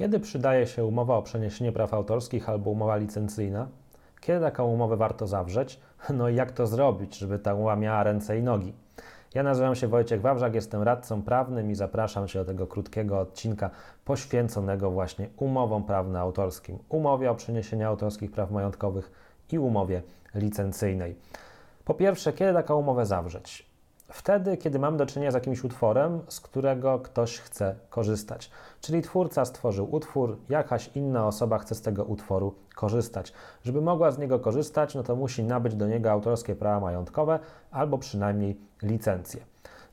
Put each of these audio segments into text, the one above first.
Kiedy przydaje się umowa o przeniesienie praw autorskich albo umowa licencyjna? Kiedy taką umowę warto zawrzeć? No i jak to zrobić, żeby ta umowa miała ręce i nogi? Ja nazywam się Wojciech Wawrzak, jestem radcą prawnym i zapraszam Cię do tego krótkiego odcinka poświęconego właśnie umowom prawno-autorskim, umowie o przeniesienie autorskich praw majątkowych i umowie licencyjnej. Po pierwsze, kiedy taką umowę zawrzeć? Wtedy, kiedy mam do czynienia z jakimś utworem, z którego ktoś chce korzystać. Czyli twórca stworzył utwór, jakaś inna osoba chce z tego utworu korzystać. Żeby mogła z niego korzystać, no to musi nabyć do niego autorskie prawa majątkowe albo przynajmniej licencję.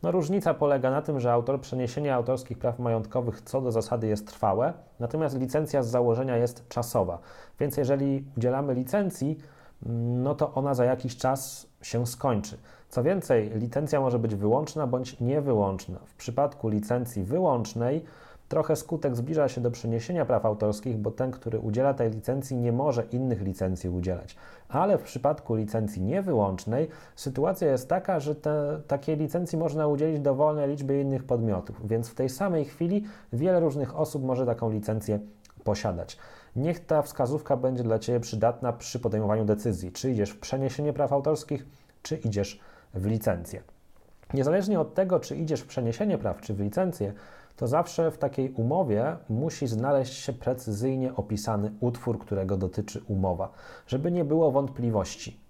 No, różnica polega na tym, że autor przeniesienia autorskich praw majątkowych co do zasady jest trwałe, natomiast licencja z założenia jest czasowa. Więc jeżeli udzielamy licencji, no to ona za jakiś czas się skończy. Co więcej, licencja może być wyłączna bądź niewyłączna. W przypadku licencji wyłącznej trochę skutek zbliża się do przeniesienia praw autorskich, bo ten, który udziela tej licencji, nie może innych licencji udzielać. Ale w przypadku licencji niewyłącznej sytuacja jest taka, że te, takiej licencji można udzielić dowolnej liczbie innych podmiotów, więc w tej samej chwili wiele różnych osób może taką licencję posiadać. Niech ta wskazówka będzie dla Ciebie przydatna przy podejmowaniu decyzji, czy idziesz w przeniesienie praw autorskich, czy idziesz w licencję. Niezależnie od tego, czy idziesz w przeniesienie praw, czy w licencję, to zawsze w takiej umowie musi znaleźć się precyzyjnie opisany utwór, którego dotyczy umowa, żeby nie było wątpliwości.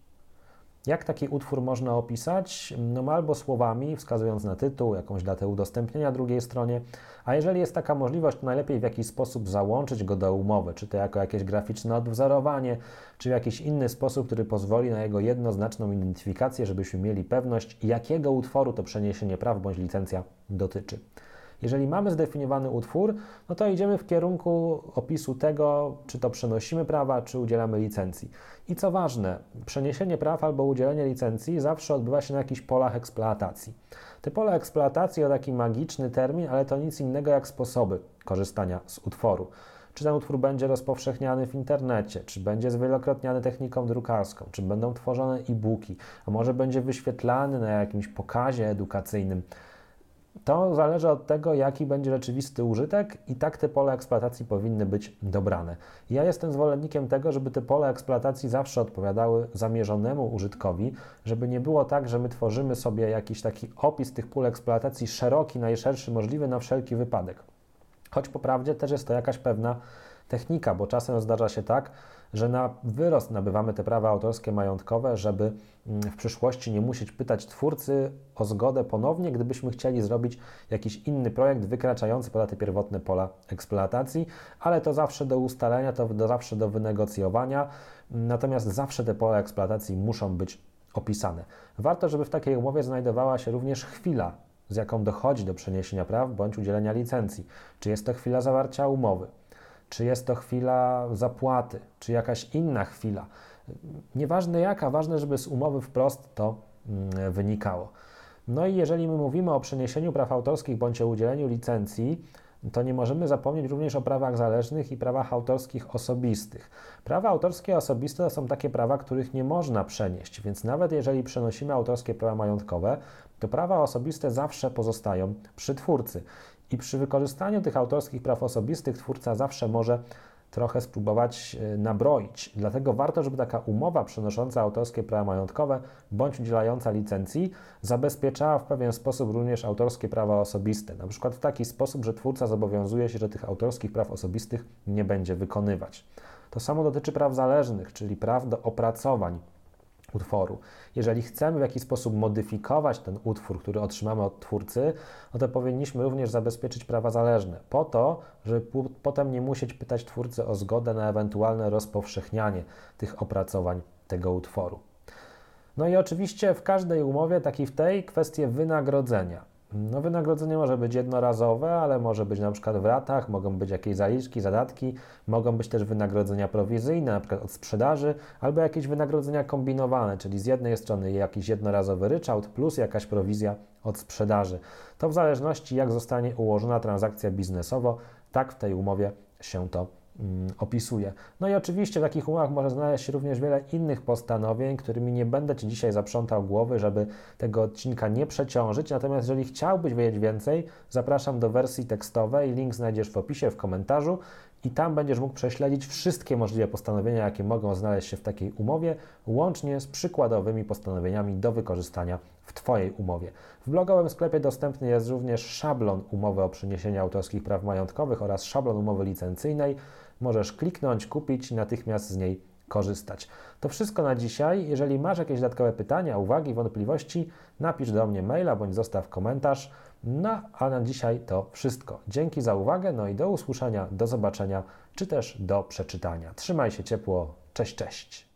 Jak taki utwór można opisać? No albo słowami, wskazując na tytuł, jakąś datę udostępnienia drugiej stronie, a jeżeli jest taka możliwość, to najlepiej w jakiś sposób załączyć go do umowy, czy to jako jakieś graficzne odwzorowanie, czy w jakiś inny sposób, który pozwoli na jego jednoznaczną identyfikację, żebyśmy mieli pewność, jakiego utworu to przeniesienie praw bądź licencja dotyczy. Jeżeli mamy zdefiniowany utwór, no to idziemy w kierunku opisu tego, czy to przenosimy prawa, czy udzielamy licencji. I co ważne, przeniesienie praw albo udzielenie licencji zawsze odbywa się na jakichś polach eksploatacji. Te pola eksploatacji to taki magiczny termin, ale to nic innego jak sposoby korzystania z utworu czy ten utwór będzie rozpowszechniany w internecie, czy będzie zwielokrotniany techniką drukarską, czy będą tworzone e-booki, a może będzie wyświetlany na jakimś pokazie edukacyjnym. To zależy od tego, jaki będzie rzeczywisty użytek i tak te pola eksploatacji powinny być dobrane. Ja jestem zwolennikiem tego, żeby te pola eksploatacji zawsze odpowiadały zamierzonemu użytkowi, żeby nie było tak, że my tworzymy sobie jakiś taki opis tych pól eksploatacji szeroki, najszerszy możliwy na wszelki wypadek. Choć po prawdzie też jest to jakaś pewna technika, bo czasem zdarza się tak, że na wyrost nabywamy te prawa autorskie majątkowe, żeby mm, w przyszłości nie musieć pytać twórcy o zgodę ponownie, gdybyśmy chcieli zrobić jakiś inny projekt wykraczający poza te pierwotne pola eksploatacji, ale to zawsze do ustalenia, to zawsze do wynegocjowania, natomiast zawsze te pola eksploatacji muszą być opisane. Warto, żeby w takiej umowie znajdowała się również chwila, z jaką dochodzi do przeniesienia praw bądź udzielenia licencji. Czy jest to chwila zawarcia umowy? Czy jest to chwila zapłaty, czy jakaś inna chwila. Nieważne jaka, ważne, żeby z umowy wprost to mm, wynikało. No i jeżeli my mówimy o przeniesieniu praw autorskich bądź o udzieleniu licencji, to nie możemy zapomnieć również o prawach zależnych i prawach autorskich osobistych. Prawa autorskie osobiste to są takie prawa, których nie można przenieść, więc nawet jeżeli przenosimy autorskie prawa majątkowe, to prawa osobiste zawsze pozostają przy twórcy. I przy wykorzystaniu tych autorskich praw osobistych twórca zawsze może trochę spróbować e, nabroić. Dlatego warto, żeby taka umowa przenosząca autorskie prawa majątkowe bądź udzielająca licencji zabezpieczała w pewien sposób również autorskie prawa osobiste. Na przykład w taki sposób, że twórca zobowiązuje się, że tych autorskich praw osobistych nie będzie wykonywać. To samo dotyczy praw zależnych, czyli praw do opracowań utworu. Jeżeli chcemy w jakiś sposób modyfikować ten utwór, który otrzymamy od twórcy, no to powinniśmy również zabezpieczyć prawa zależne, po to, żeby potem nie musieć pytać twórcy o zgodę na ewentualne rozpowszechnianie tych opracowań tego utworu. No i oczywiście w każdej umowie, tak i w tej, kwestie wynagrodzenia. No, wynagrodzenie może być jednorazowe, ale może być na przykład w ratach, mogą być jakieś zaliczki, zadatki, mogą być też wynagrodzenia prowizyjne, na przykład od sprzedaży, albo jakieś wynagrodzenia kombinowane, czyli z jednej strony jakiś jednorazowy ryczałt plus jakaś prowizja od sprzedaży. To w zależności jak zostanie ułożona transakcja biznesowo, tak w tej umowie się to opisuje. No i oczywiście w takich umowach może znaleźć się również wiele innych postanowień, którymi nie będę Ci dzisiaj zaprzątał głowy, żeby tego odcinka nie przeciążyć. Natomiast jeżeli chciałbyś wiedzieć więcej, zapraszam do wersji tekstowej. Link znajdziesz w opisie, w komentarzu i tam będziesz mógł prześledzić wszystkie możliwe postanowienia, jakie mogą znaleźć się w takiej umowie, łącznie z przykładowymi postanowieniami do wykorzystania w Twojej umowie. W blogowym sklepie dostępny jest również szablon umowy o przeniesieniu autorskich praw majątkowych oraz szablon umowy licencyjnej. Możesz kliknąć, kupić i natychmiast z niej korzystać. To wszystko na dzisiaj. Jeżeli masz jakieś dodatkowe pytania, uwagi, wątpliwości, napisz do mnie maila bądź zostaw komentarz. No, a na dzisiaj to wszystko. Dzięki za uwagę, no i do usłyszenia, do zobaczenia, czy też do przeczytania. Trzymaj się ciepło. Cześć, cześć.